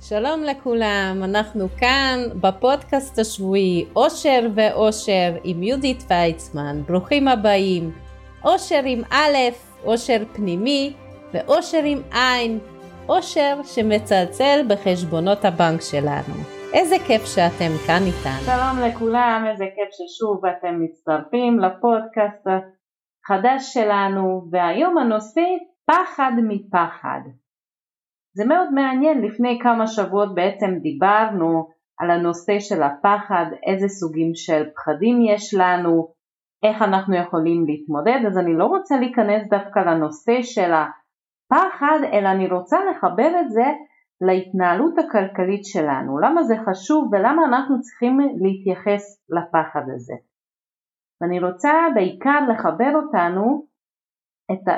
שלום לכולם, אנחנו כאן בפודקאסט השבועי אושר ואושר עם יהודית ויצמן, ברוכים הבאים. אושר עם א', אושר פנימי ואושר עם עין, אושר שמצלצל בחשבונות הבנק שלנו. איזה כיף שאתם כאן איתנו. שלום לכולם, איזה כיף ששוב אתם מצטרפים לפודקאסט החדש שלנו, והיום הנושא פחד מפחד. זה מאוד מעניין, לפני כמה שבועות בעצם דיברנו על הנושא של הפחד, איזה סוגים של פחדים יש לנו, איך אנחנו יכולים להתמודד, אז אני לא רוצה להיכנס דווקא לנושא של הפחד, אלא אני רוצה לחבר את זה להתנהלות הכלכלית שלנו, למה זה חשוב ולמה אנחנו צריכים להתייחס לפחד הזה. ואני רוצה בעיקר לחבר אותנו את,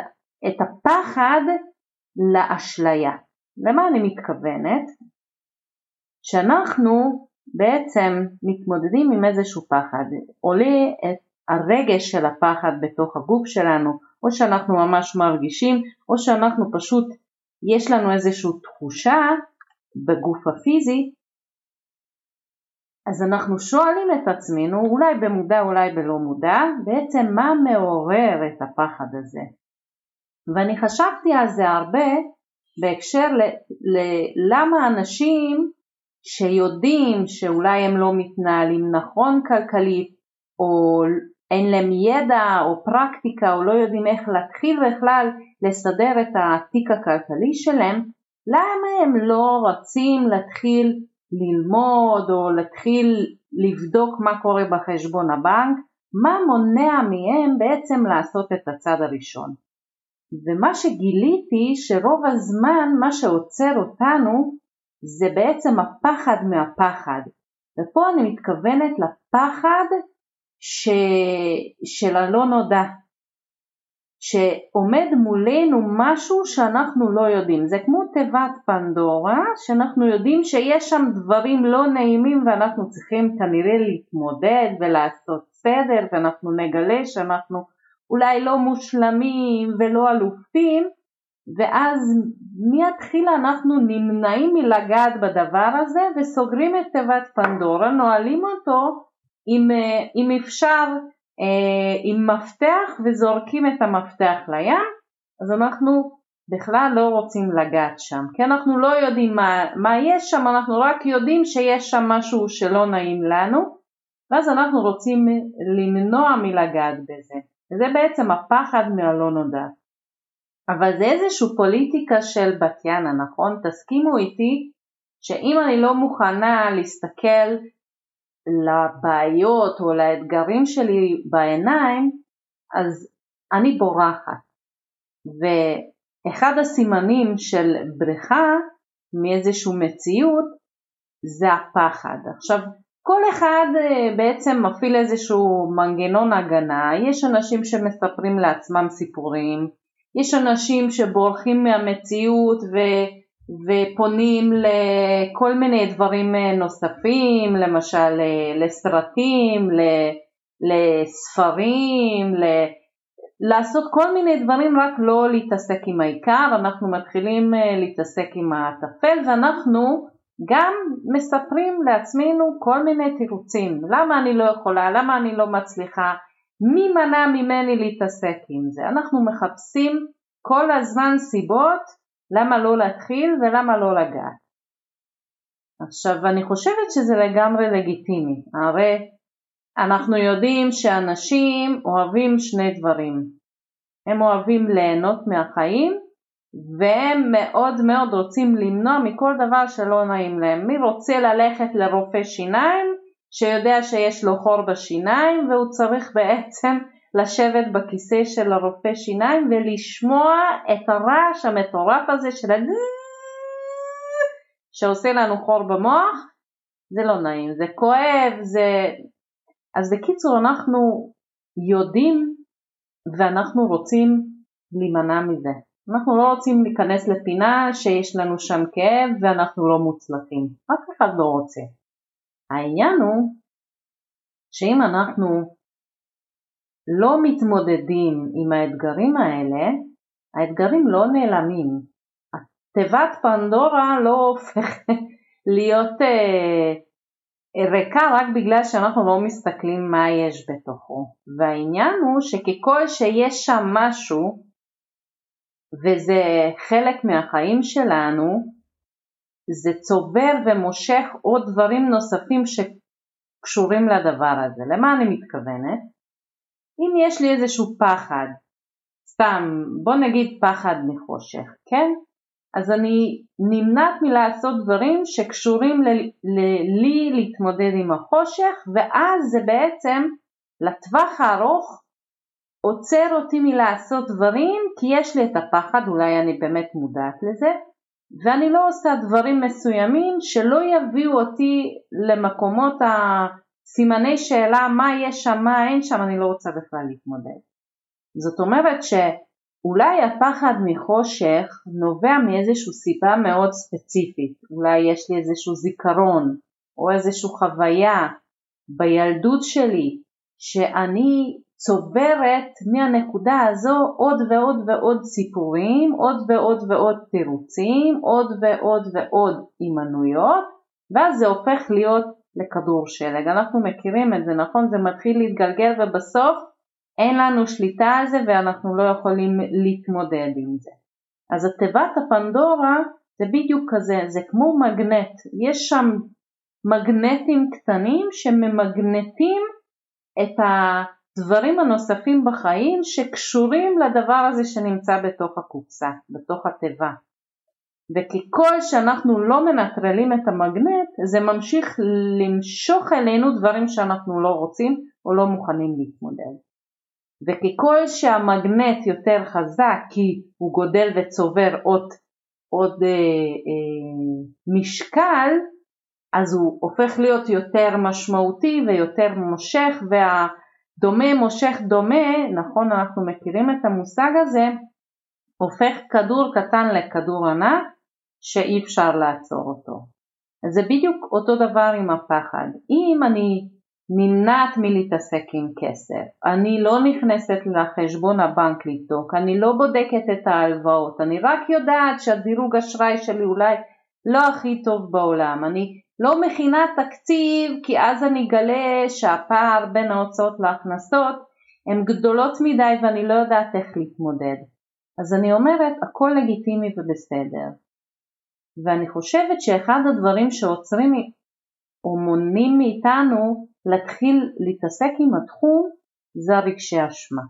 את הפחד לאשליה. למה אני מתכוונת? שאנחנו בעצם מתמודדים עם איזשהו פחד, עולה את הרגש של הפחד בתוך הגוף שלנו, או שאנחנו ממש מרגישים, או שאנחנו פשוט, יש לנו איזושהי תחושה בגוף הפיזי, אז אנחנו שואלים את עצמנו, אולי במודע אולי בלא מודע, בעצם מה מעורר את הפחד הזה. ואני חשבתי על זה הרבה בהקשר ללמה אנשים שיודעים שאולי הם לא מתנהלים נכון כלכלית או אין להם ידע או פרקטיקה או לא יודעים איך להתחיל בכלל לסדר את התיק הכלכלי שלהם, למה הם לא רצים להתחיל ללמוד או להתחיל לבדוק מה קורה בחשבון הבנק, מה מונע מהם בעצם לעשות את הצד הראשון. ומה שגיליתי שרוב הזמן מה שעוצר אותנו זה בעצם הפחד מהפחד. ופה אני מתכוונת לפחד ש... של הלא נודע. שעומד מולנו משהו שאנחנו לא יודעים. זה כמו תיבת פנדורה, שאנחנו יודעים שיש שם דברים לא נעימים ואנחנו צריכים כנראה להתמודד ולעשות סדר ואנחנו נגלה שאנחנו אולי לא מושלמים ולא אלופים, ואז מהתחילה אנחנו נמנעים מלגעת בדבר הזה וסוגרים את תיבת פנדורה, נועלים אותו אם, אם אפשר אה, עם מפתח וזורקים את המפתח לים, אז אנחנו בכלל לא רוצים לגעת שם, כי אנחנו לא יודעים מה, מה יש שם, אנחנו רק יודעים שיש שם משהו שלא נעים לנו, ואז אנחנו רוצים למנוע מלגעת בזה. וזה בעצם הפחד מהלא נודע. אבל זה איזושהי פוליטיקה של בת יאנה, נכון? תסכימו איתי שאם אני לא מוכנה להסתכל לבעיות או לאתגרים שלי בעיניים, אז אני בורחת. ואחד הסימנים של בריכה מאיזושהי מציאות זה הפחד. עכשיו כל אחד אה, בעצם מפעיל איזשהו מנגנון הגנה, יש אנשים שמספרים לעצמם סיפורים, יש אנשים שבורחים מהמציאות ו, ופונים לכל מיני דברים אה, נוספים, למשל אה, לסרטים, לספרים, ל... לעשות כל מיני דברים רק לא להתעסק עם העיקר, אנחנו מתחילים להתעסק עם הטפל ואנחנו גם מספרים לעצמנו כל מיני תירוצים, למה אני לא יכולה, למה אני לא מצליחה, מי מנע ממני להתעסק עם זה, אנחנו מחפשים כל הזמן סיבות למה לא להתחיל ולמה לא לגעת. עכשיו אני חושבת שזה לגמרי לגיטימי, הרי אנחנו יודעים שאנשים אוהבים שני דברים, הם אוהבים ליהנות מהחיים והם מאוד מאוד רוצים למנוע מכל דבר שלא נעים להם. מי רוצה ללכת לרופא שיניים שיודע שיש לו חור בשיניים והוא צריך בעצם לשבת בכיסא של הרופא שיניים ולשמוע את הרעש המטורף הזה של הג... שעושה לנו חור במוח, זה לא נעים, זה כואב, זה... אז בקיצור אנחנו יודעים ואנחנו רוצים להימנע מזה. אנחנו לא רוצים להיכנס לפינה שיש לנו שם כאב ואנחנו לא מוצלחים, אף אחד לא רוצה. העניין הוא שאם אנחנו לא מתמודדים עם האתגרים האלה, האתגרים לא נעלמים. תיבת פנדורה לא הופכת להיות אה, ריקה רק בגלל שאנחנו לא מסתכלים מה יש בתוכו. והעניין הוא שככל שיש שם משהו, וזה חלק מהחיים שלנו, זה צובר ומושך עוד דברים נוספים שקשורים לדבר הזה. למה אני מתכוונת? אם יש לי איזשהו פחד, סתם בוא נגיד פחד מחושך, כן? אז אני נמנעת מלעשות דברים שקשורים לי, להתמודד עם החושך ואז זה בעצם לטווח הארוך עוצר אותי מלעשות דברים כי יש לי את הפחד, אולי אני באמת מודעת לזה ואני לא עושה דברים מסוימים שלא יביאו אותי למקומות הסימני שאלה מה יש שם, מה אין שם, אני לא רוצה בכלל להתמודד. זאת אומרת ש... אולי הפחד מחושך נובע מאיזושהי סיבה מאוד ספציפית, אולי יש לי איזשהו זיכרון או איזושהי חוויה בילדות שלי שאני צוברת מהנקודה הזו עוד ועוד ועוד סיפורים, עוד ועוד ועוד תירוצים, עוד ועוד ועוד הימנויות ואז זה הופך להיות לכדור שלג. אנחנו מכירים את זה, נכון? זה מתחיל להתגלגל ובסוף אין לנו שליטה על זה ואנחנו לא יכולים להתמודד עם זה. אז התיבת הפנדורה זה בדיוק כזה, זה כמו מגנט, יש שם מגנטים קטנים שממגנטים את הדברים הנוספים בחיים שקשורים לדבר הזה שנמצא בתוך הקופסה, בתוך התיבה. וככל שאנחנו לא מנטרלים את המגנט זה ממשיך למשוך אלינו דברים שאנחנו לא רוצים או לא מוכנים להתמודד. וככל שהמגנט יותר חזק כי הוא גודל וצובר עוד, עוד אה, אה, משקל אז הוא הופך להיות יותר משמעותי ויותר מושך והדומה מושך דומה, נכון אנחנו מכירים את המושג הזה, הופך כדור קטן לכדור ענק שאי אפשר לעצור אותו. זה בדיוק אותו דבר עם הפחד. אם אני נמנעת מלהתעסק עם כסף, אני לא נכנסת לחשבון הבנק לבדוק, אני לא בודקת את ההלוואות, אני רק יודעת שהדירוג אשראי שלי אולי לא הכי טוב בעולם, אני לא מכינה תקציב כי אז אני אגלה שהפער בין ההוצאות להכנסות הן גדולות מדי ואני לא יודעת איך להתמודד. אז אני אומרת הכל לגיטימי ובסדר. ואני חושבת שאחד הדברים שעוצרים או מונעים מאיתנו להתחיל להתעסק עם התחום זה הרגשי אשמה.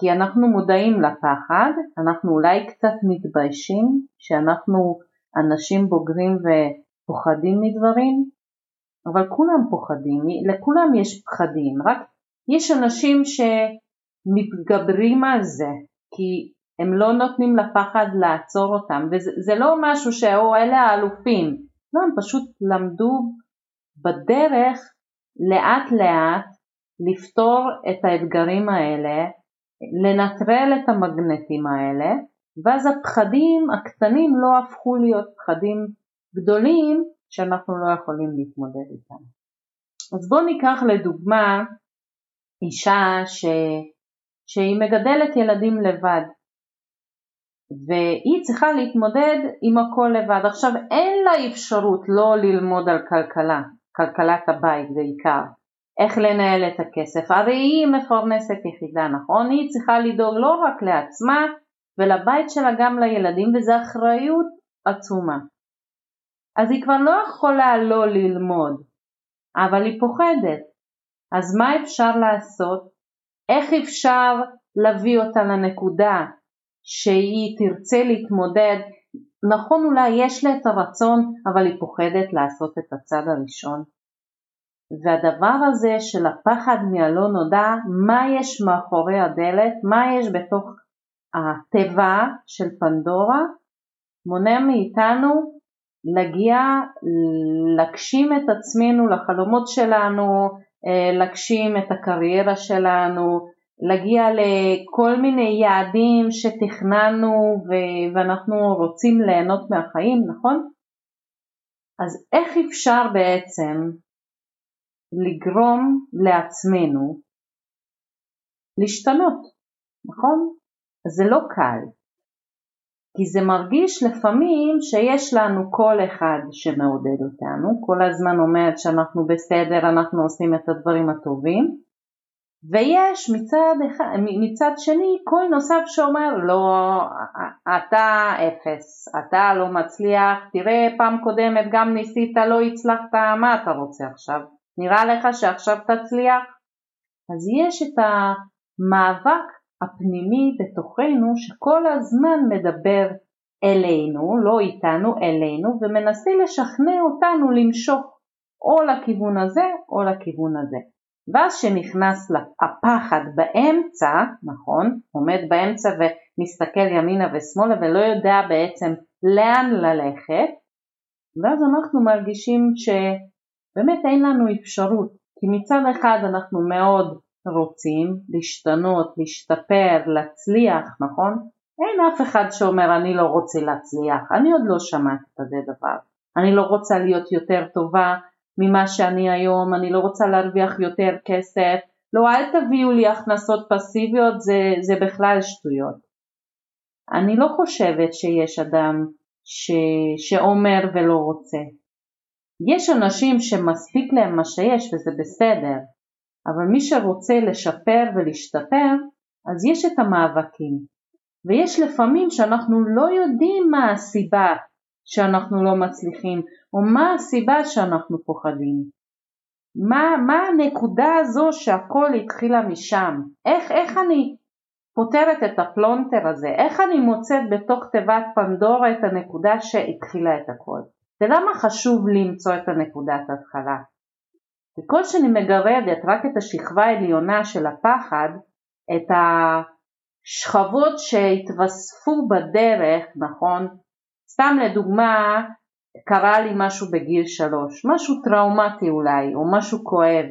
כי אנחנו מודעים לפחד, אנחנו אולי קצת מתביישים שאנחנו אנשים בוגרים ופוחדים מדברים, אבל כולם פוחדים, לכולם יש פחדים, רק יש אנשים שמתגברים על זה, כי הם לא נותנים לפחד לעצור אותם, וזה לא משהו שאו אלה האלופים, לא, הם פשוט למדו בדרך לאט לאט לפתור את האתגרים האלה, לנטרל את המגנטים האלה, ואז הפחדים הקטנים לא הפכו להיות פחדים גדולים שאנחנו לא יכולים להתמודד איתם. אז בואו ניקח לדוגמה אישה ש... שהיא מגדלת ילדים לבד והיא צריכה להתמודד עם הכל לבד. עכשיו אין לה אפשרות לא ללמוד על כלכלה, כלכלת הבית בעיקר, איך לנהל את הכסף, הרי היא מפרנסת יחידה, נכון? היא צריכה לדאוג לא רק לעצמה ולבית שלה גם לילדים וזו אחריות עצומה. אז היא כבר לא יכולה לא ללמוד, אבל היא פוחדת. אז מה אפשר לעשות? איך אפשר להביא אותה לנקודה שהיא תרצה להתמודד נכון אולי יש לה את הרצון אבל היא פוחדת לעשות את הצד הראשון. והדבר הזה של הפחד מהלא נודע, מה יש מאחורי הדלת, מה יש בתוך התיבה של פנדורה, מונע מאיתנו להגיע, להגשים את עצמנו, לחלומות שלנו, אה, להגשים את הקריירה שלנו, להגיע לכל מיני יעדים שתכננו ואנחנו רוצים ליהנות מהחיים, נכון? אז איך אפשר בעצם לגרום לעצמנו להשתנות, נכון? זה לא קל. כי זה מרגיש לפעמים שיש לנו קול אחד שמעודד אותנו, כל הזמן אומר שאנחנו בסדר, אנחנו עושים את הדברים הטובים, ויש מצד, אחד, מצד שני קול נוסף שאומר לא, אתה אפס, אתה לא מצליח, תראה פעם קודמת גם ניסית, לא הצלחת, מה אתה רוצה עכשיו? נראה לך שעכשיו תצליח? אז יש את המאבק הפנימי בתוכנו שכל הזמן מדבר אלינו, לא איתנו, אלינו, ומנסה לשכנע אותנו למשוך או לכיוון הזה או לכיוון הזה. ואז שנכנס הפחד באמצע, נכון, עומד באמצע ומסתכל ימינה ושמאלה ולא יודע בעצם לאן ללכת, ואז אנחנו מרגישים שבאמת אין לנו אפשרות, כי מצד אחד אנחנו מאוד רוצים להשתנות, להשתפר, להצליח, נכון? אין אף אחד שאומר אני לא רוצה להצליח, אני עוד לא שמעתי כזה דבר, אני לא רוצה להיות יותר טובה ממה שאני היום, אני לא רוצה להרוויח יותר כסף, לא אל תביאו לי הכנסות פסיביות, זה, זה בכלל שטויות. אני לא חושבת שיש אדם ש, שאומר ולא רוצה. יש אנשים שמספיק להם מה שיש וזה בסדר, אבל מי שרוצה לשפר ולהשתפר, אז יש את המאבקים. ויש לפעמים שאנחנו לא יודעים מה הסיבה שאנחנו לא מצליחים, או מה הסיבה שאנחנו פוחדים. מה, מה הנקודה הזו שהכל התחילה משם? איך, איך אני פותרת את הפלונטר הזה? איך אני מוצאת בתוך תיבת פנדורה את הנקודה שהתחילה את הכל? ולמה חשוב למצוא את הנקודת התחלה? ככל שאני מגרדת רק את השכבה העליונה של הפחד, את השכבות שהתווספו בדרך, נכון? סתם לדוגמה, קרה לי משהו בגיל שלוש, משהו טראומטי אולי, או משהו כואב,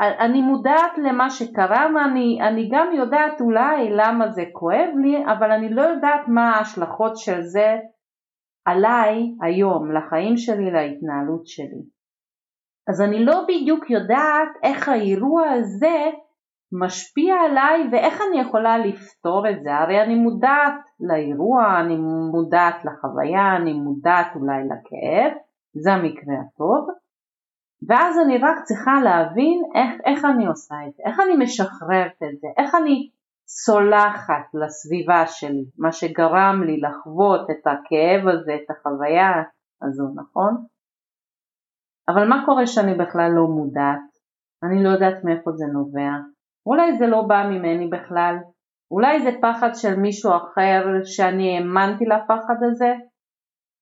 ואני מודעת למה שקרה ואני גם יודעת אולי למה זה כואב לי, אבל אני לא יודעת מה ההשלכות של זה עליי היום, לחיים שלי, להתנהלות שלי. אז אני לא בדיוק יודעת איך האירוע הזה משפיע עליי ואיך אני יכולה לפתור את זה, הרי אני מודעת לאירוע, אני מודעת לחוויה, אני מודעת אולי לכאב, זה המקרה הטוב, ואז אני רק צריכה להבין איך, איך אני עושה את זה, איך אני משחררת את זה, איך אני סולחת לסביבה שלי, מה שגרם לי לחוות את הכאב הזה, את החוויה הזו, נכון? אבל מה קורה שאני בכלל לא מודעת? אני לא יודעת מאיפה זה נובע. אולי זה לא בא ממני בכלל. אולי זה פחד של מישהו אחר שאני האמנתי לפחד הזה?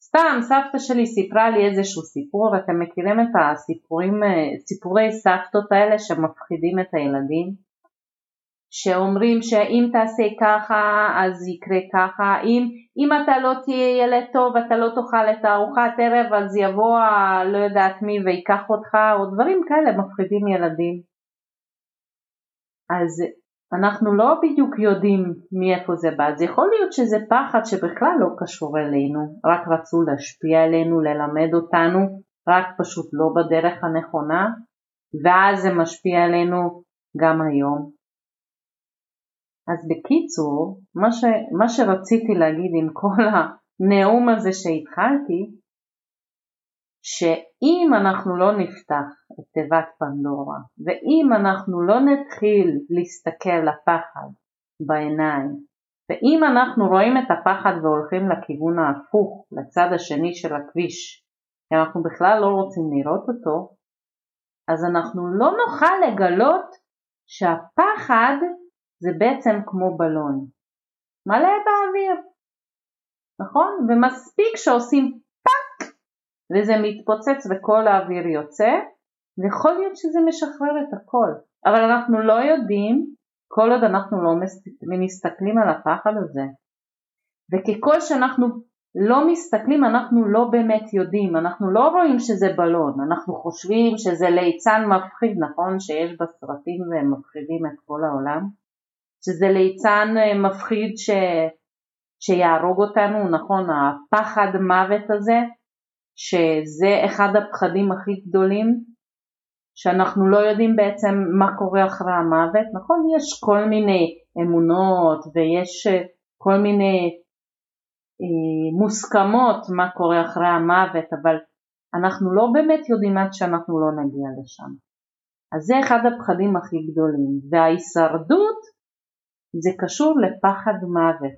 סתם, סבתא שלי סיפרה לי איזשהו סיפור, אתם מכירים את הסיפורים, סיפורי סבתות האלה שמפחידים את הילדים? שאומרים שאם תעשה ככה אז יקרה ככה, אם, אם אתה לא תהיה ילד טוב אתה לא תאכל את הארוחת ערב אז יבוא לא יודעת מי ויקח אותך או דברים כאלה מפחידים ילדים. אז אנחנו לא בדיוק יודעים מאיפה זה בא, זה יכול להיות שזה פחד שבכלל לא קשור אלינו, רק רצו להשפיע עלינו, ללמד אותנו, רק פשוט לא בדרך הנכונה, ואז זה משפיע עלינו גם היום. אז בקיצור, מה, ש, מה שרציתי להגיד עם כל הנאום הזה שהתחלתי, שאם אנחנו לא נפתח את תיבת פנדורה, ואם אנחנו לא נתחיל להסתכל לפחד בעיניים, ואם אנחנו רואים את הפחד והולכים לכיוון ההפוך, לצד השני של הכביש, כי אנחנו בכלל לא רוצים לראות אותו, אז אנחנו לא נוכל לגלות שהפחד זה בעצם כמו בלון, מלא באוויר, נכון? ומספיק שעושים פאק! וזה מתפוצץ וכל האוויר יוצא, ויכול להיות שזה משחרר את הכל, אבל אנחנו לא יודעים כל עוד אנחנו לא מסתכלים על הפחד הזה. וככל שאנחנו לא מסתכלים אנחנו לא באמת יודעים, אנחנו לא רואים שזה בלון, אנחנו חושבים שזה ליצן מפחיד, נכון? שיש בסרטים והם מפחידים את כל העולם? שזה ליצן אה, מפחיד ש... שיהרוג אותנו, נכון, הפחד מוות הזה, שזה אחד הפחדים הכי גדולים, שאנחנו לא יודעים בעצם מה קורה אחרי המוות, נכון, יש כל מיני אמונות ויש אה, כל מיני אה, מוסכמות מה קורה אחרי המוות, אבל אנחנו לא באמת יודעים עד שאנחנו לא נגיע לשם. אז זה אחד הפחדים הכי גדולים, וההישרדות זה קשור לפחד מוות.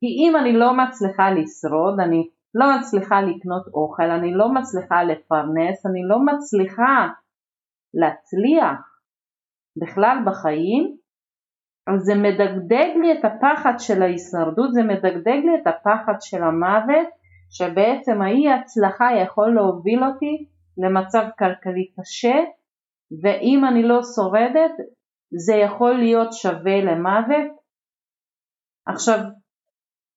כי אם אני לא מצליחה לשרוד, אני לא מצליחה לקנות אוכל, אני לא מצליחה לפרנס, אני לא מצליחה להצליח בכלל בחיים, אז זה מדגדג לי את הפחד של ההישרדות, זה מדגדג לי את הפחד של המוות, שבעצם האי הצלחה יכול להוביל אותי למצב כלכלי קשה, ואם אני לא שורדת זה יכול להיות שווה למוות. עכשיו,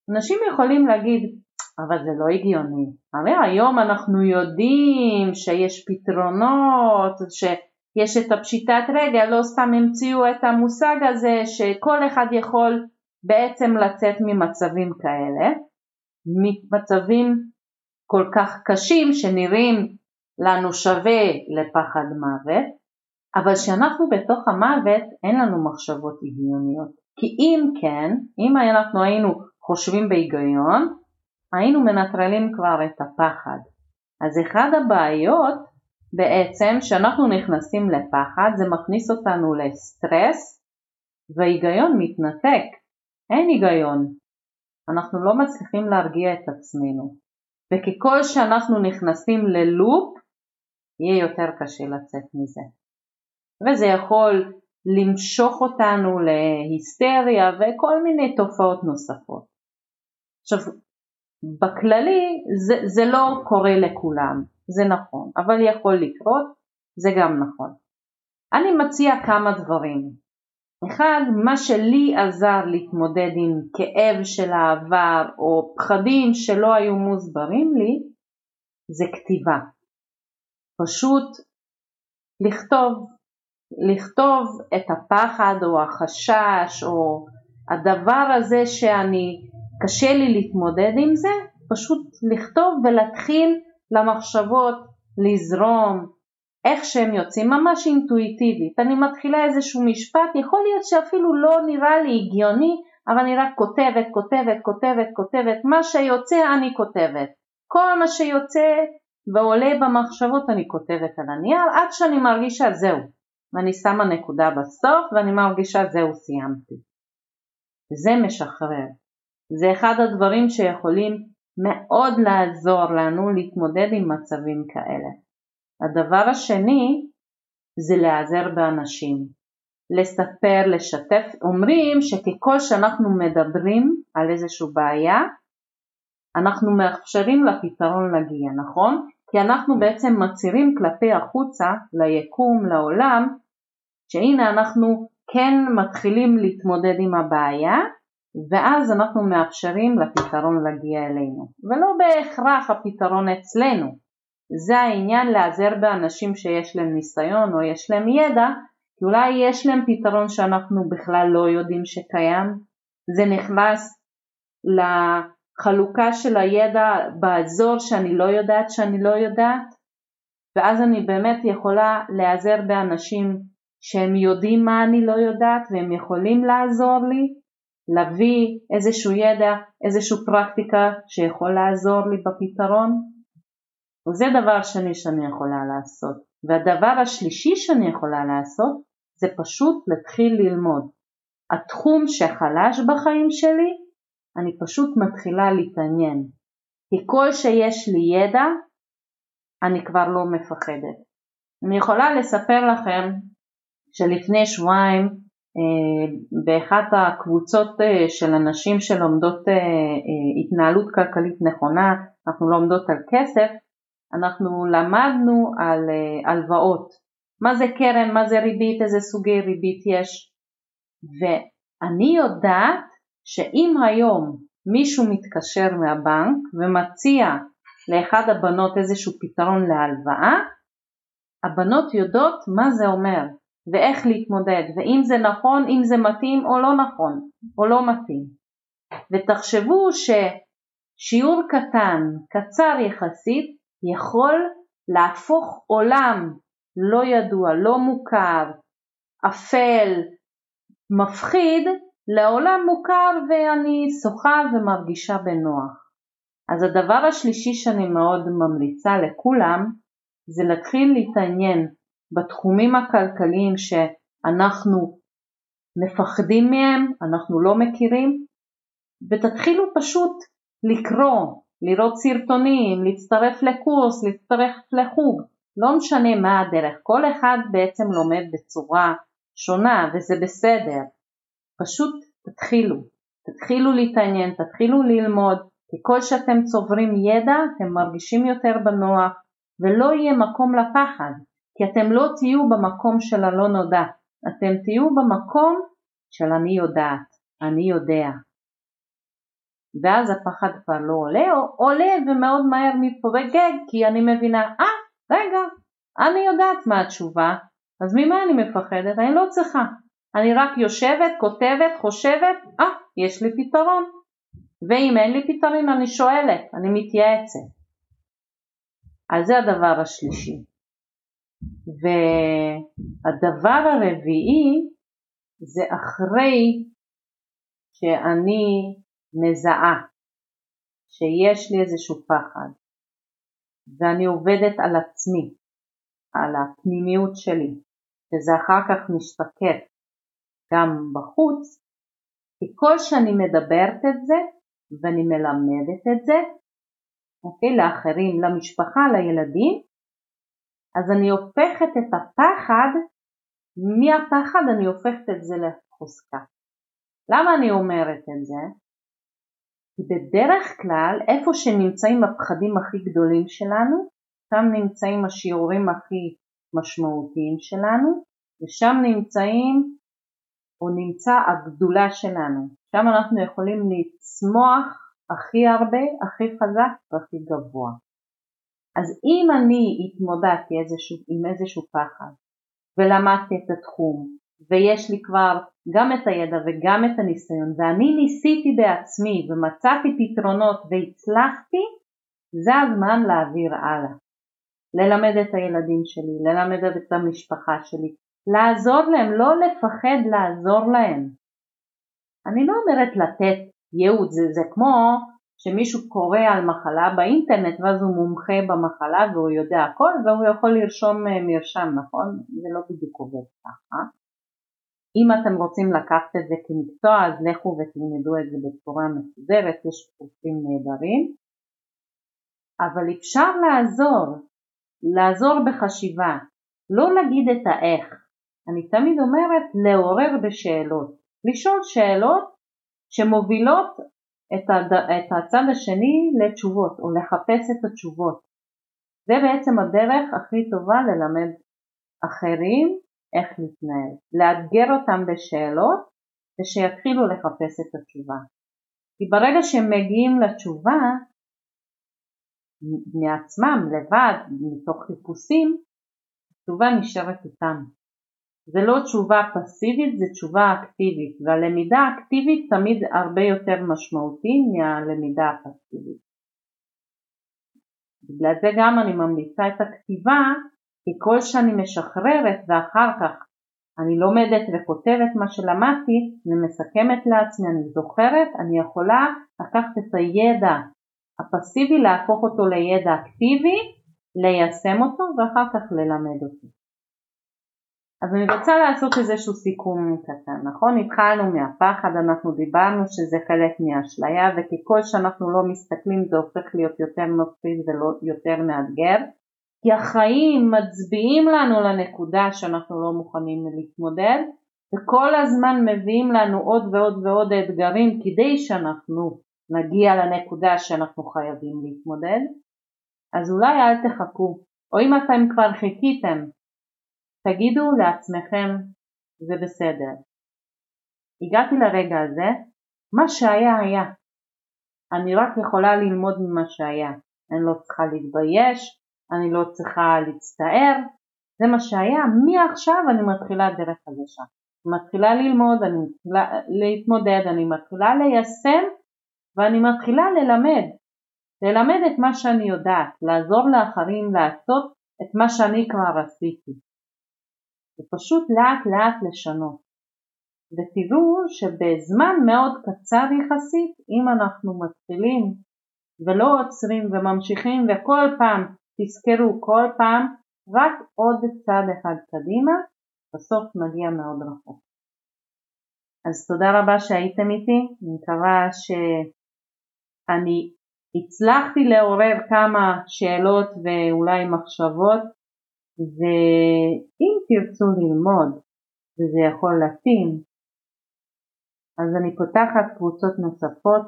אנשים יכולים להגיד, אבל זה לא הגיוני. הרי היום אנחנו יודעים שיש פתרונות, שיש את הפשיטת רגל, לא סתם המציאו את המושג הזה שכל אחד יכול בעצם לצאת ממצבים כאלה, ממצבים כל כך קשים שנראים לנו שווה לפחד מוות, אבל כשאנחנו בתוך המוות אין לנו מחשבות הגיוניות. כי אם כן, אם אנחנו היינו חושבים בהיגיון, היינו מנטרלים כבר את הפחד. אז אחד הבעיות בעצם שאנחנו נכנסים לפחד זה מכניס אותנו לסטרס וההיגיון מתנתק, אין היגיון, אנחנו לא מצליחים להרגיע את עצמנו וככל שאנחנו נכנסים ללופ יהיה יותר קשה לצאת מזה וזה יכול למשוך אותנו להיסטריה וכל מיני תופעות נוספות. עכשיו בכללי זה, זה לא קורה לכולם, זה נכון, אבל יכול לקרות, זה גם נכון. אני מציע כמה דברים. אחד, מה שלי עזר להתמודד עם כאב של העבר או פחדים שלא היו מוסברים לי, זה כתיבה. פשוט לכתוב, לכתוב את הפחד או החשש או הדבר הזה שאני קשה לי להתמודד עם זה, פשוט לכתוב ולהתחיל למחשבות לזרום, איך שהם יוצאים, ממש אינטואיטיבית. אני מתחילה איזשהו משפט, יכול להיות שאפילו לא נראה לי הגיוני, אבל אני רק כותבת, כותבת, כותבת, כותבת, מה שיוצא אני כותבת. כל מה שיוצא ועולה במחשבות אני כותבת על הנייר, עד שאני מרגישה זהו. ואני שמה נקודה בסוף ואני מרגישה זהו סיימתי. זה משחרר. זה אחד הדברים שיכולים מאוד לעזור לנו להתמודד עם מצבים כאלה. הדבר השני זה להיעזר באנשים, לספר, לשתף. אומרים שככל שאנחנו מדברים על איזושהי בעיה, אנחנו מאפשרים לפתרון להגיע, נכון? כי אנחנו בעצם מצהירים כלפי החוצה, ליקום, לעולם, שהנה אנחנו כן מתחילים להתמודד עם הבעיה ואז אנחנו מאפשרים לפתרון להגיע אלינו, ולא בהכרח הפתרון אצלנו. זה העניין להיעזר באנשים שיש להם ניסיון או יש להם ידע, כי אולי יש להם פתרון שאנחנו בכלל לא יודעים שקיים, זה נכנס לחלוקה של הידע באזור שאני לא יודעת שאני לא יודעת, ואז אני באמת יכולה להיעזר באנשים שהם יודעים מה אני לא יודעת והם יכולים לעזור לי, להביא איזשהו ידע, איזושהי פרקטיקה שיכול לעזור לי בפתרון. וזה דבר שני שאני יכולה לעשות. והדבר השלישי שאני יכולה לעשות זה פשוט להתחיל ללמוד. התחום שחלש בחיים שלי, אני פשוט מתחילה להתעניין. כי כל שיש לי ידע, אני כבר לא מפחדת. אני יכולה לספר לכם שלפני שבועיים אה, באחת הקבוצות אה, של הנשים שלומדות אה, התנהלות כלכלית נכונה, אנחנו לומדות על כסף, אנחנו למדנו על הלוואות, מה זה קרן, מה זה ריבית, איזה סוגי ריבית יש, ואני יודעת שאם היום מישהו מתקשר מהבנק ומציע לאחד הבנות איזשהו פתרון להלוואה, הבנות יודעות מה זה אומר, ואיך להתמודד, ואם זה נכון, אם זה מתאים או לא נכון, או לא מתאים. ותחשבו ששיעור קטן, קצר יחסית, יכול להפוך עולם לא ידוע, לא מוכר, אפל, מפחיד, לעולם מוכר ואני שוחה ומרגישה בנוח. אז הדבר השלישי שאני מאוד ממליצה לכולם זה להתחיל להתעניין בתחומים הכלכליים שאנחנו מפחדים מהם, אנחנו לא מכירים, ותתחילו פשוט לקרוא, לראות סרטונים, להצטרף לקורס, להצטרף לחוג, לא משנה מה הדרך, כל אחד בעצם לומד בצורה שונה וזה בסדר, פשוט תתחילו, תתחילו להתעניין, תתחילו ללמוד, ככל שאתם צוברים ידע אתם מרגישים יותר בנוח ולא יהיה מקום לפחד, כי אתם לא תהיו במקום של הלא נודע, אתם תהיו במקום של אני יודעת, אני יודע. ואז הפחד כבר לא עולה, או עולה ומאוד מהר מתפוגג כי אני מבינה, אה, ah, רגע, אני יודעת מה התשובה, אז ממה אני מפחדת? אני לא צריכה. אני רק יושבת, כותבת, חושבת, אה, ah, יש לי פתרון. ואם אין לי פתרון אני שואלת, אני מתייעצת. אז זה הדבר השלישי. והדבר הרביעי זה אחרי שאני מזהה שיש לי איזשהו פחד ואני עובדת על עצמי, על הפנימיות שלי, וזה אחר כך משתקף גם בחוץ, ככל שאני מדברת את זה ואני מלמדת את זה, אוקיי, לאחרים, למשפחה, לילדים, אז אני הופכת את הפחד, מהפחד אני הופכת את זה לחוזקה. למה אני אומרת את זה? כי בדרך כלל איפה שנמצאים הפחדים הכי גדולים שלנו, שם נמצאים השיעורים הכי משמעותיים שלנו, ושם נמצאים או נמצא הגדולה שלנו, שם אנחנו יכולים לצמוח הכי הרבה, הכי חזק והכי גבוה. אז אם אני התמודדתי איזשהו, עם איזשהו פחד ולמדתי את התחום ויש לי כבר גם את הידע וגם את הניסיון ואני ניסיתי בעצמי ומצאתי פתרונות והצלחתי, זה הזמן להעביר הלאה. ללמד את הילדים שלי, ללמד את המשפחה שלי, לעזור להם, לא לפחד לעזור להם. אני לא אומרת לתת ייעוד, זה, זה כמו שמישהו קורא על מחלה באינטרנט ואז הוא מומחה במחלה והוא יודע הכל והוא יכול לרשום אה, מרשם, נכון? זה לא בדיוק עובד ככה. אם אתם רוצים לקחת את זה כמקצוע אז לכו ותלמדו את זה בצורה מסודרת, יש קורסים נהדרים. אבל אפשר לעזור, לעזור בחשיבה, לא להגיד את האיך. אני תמיד אומרת לעורר בשאלות, לשאול שאלות שמובילות את, הד... את הצד השני לתשובות או לחפש את התשובות. זה בעצם הדרך הכי טובה ללמד אחרים איך להתנהל, לאתגר אותם בשאלות ושיתחילו לחפש את התשובה. כי ברגע שהם מגיעים לתשובה מעצמם, לבד, מתוך חיפושים, התשובה נשארת איתם. זה לא תשובה פסיבית, זה תשובה אקטיבית, והלמידה האקטיבית תמיד הרבה יותר משמעותי מהלמידה הפסיבית. בגלל זה גם אני ממליצה את הכתיבה, כי כל שאני משחררת ואחר כך אני לומדת וכותבת מה שלמדתי, אני מסכמת לעצמי, אני זוכרת, אני יכולה לקחת את הידע הפסיבי, להפוך אותו לידע אקטיבי, ליישם אותו ואחר כך ללמד אותו. אז אני רוצה לעשות איזשהו סיכום קטן, נכון? התחלנו מהפחד, אנחנו דיברנו שזה חלק מהאשליה וככל שאנחנו לא מסתכלים זה הופך להיות יותר מפחיד ולא יותר מאתגר. כי החיים מצביעים לנו לנקודה שאנחנו לא מוכנים להתמודד וכל הזמן מביאים לנו עוד ועוד ועוד אתגרים כדי שאנחנו נגיע לנקודה שאנחנו חייבים להתמודד. אז אולי אל תחכו. או אם אתם כבר חיכיתם תגידו לעצמכם זה בסדר. הגעתי לרגע הזה, מה שהיה היה. אני רק יכולה ללמוד ממה שהיה. אני לא צריכה להתבייש, אני לא צריכה להצטער, זה מה שהיה, מעכשיו אני מתחילה דרך חדשה. מתחילה ללמוד, אני מתחילה להתמודד, אני מתחילה ליישם ואני מתחילה ללמד. ללמד את מה שאני יודעת, לעזור לאחרים לעשות את מה שאני כבר עשיתי. ופשוט לאט לאט לשנות. ותראו שבזמן מאוד קצר יחסית, אם אנחנו מתחילים ולא עוצרים וממשיכים וכל פעם, תזכרו כל פעם, רק עוד צעד אחד קדימה, בסוף נגיע מאוד רחוק. אז תודה רבה שהייתם איתי, אני מקווה שאני הצלחתי לעורר כמה שאלות ואולי מחשבות ואם תרצו ללמוד וזה יכול להתאים אז אני פותחת קבוצות נוספות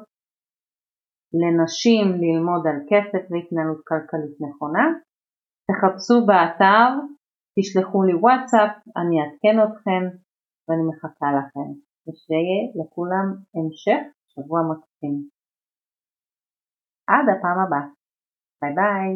לנשים ללמוד על כסף והתנהלות כלכלית נכונה. תחפשו באתר, תשלחו לי וואטסאפ, אני אעדכן אתכם ואני מחכה לכם. ושיהיה לכולם המשך שבוע מקסים. עד הפעם הבאה. ביי ביי.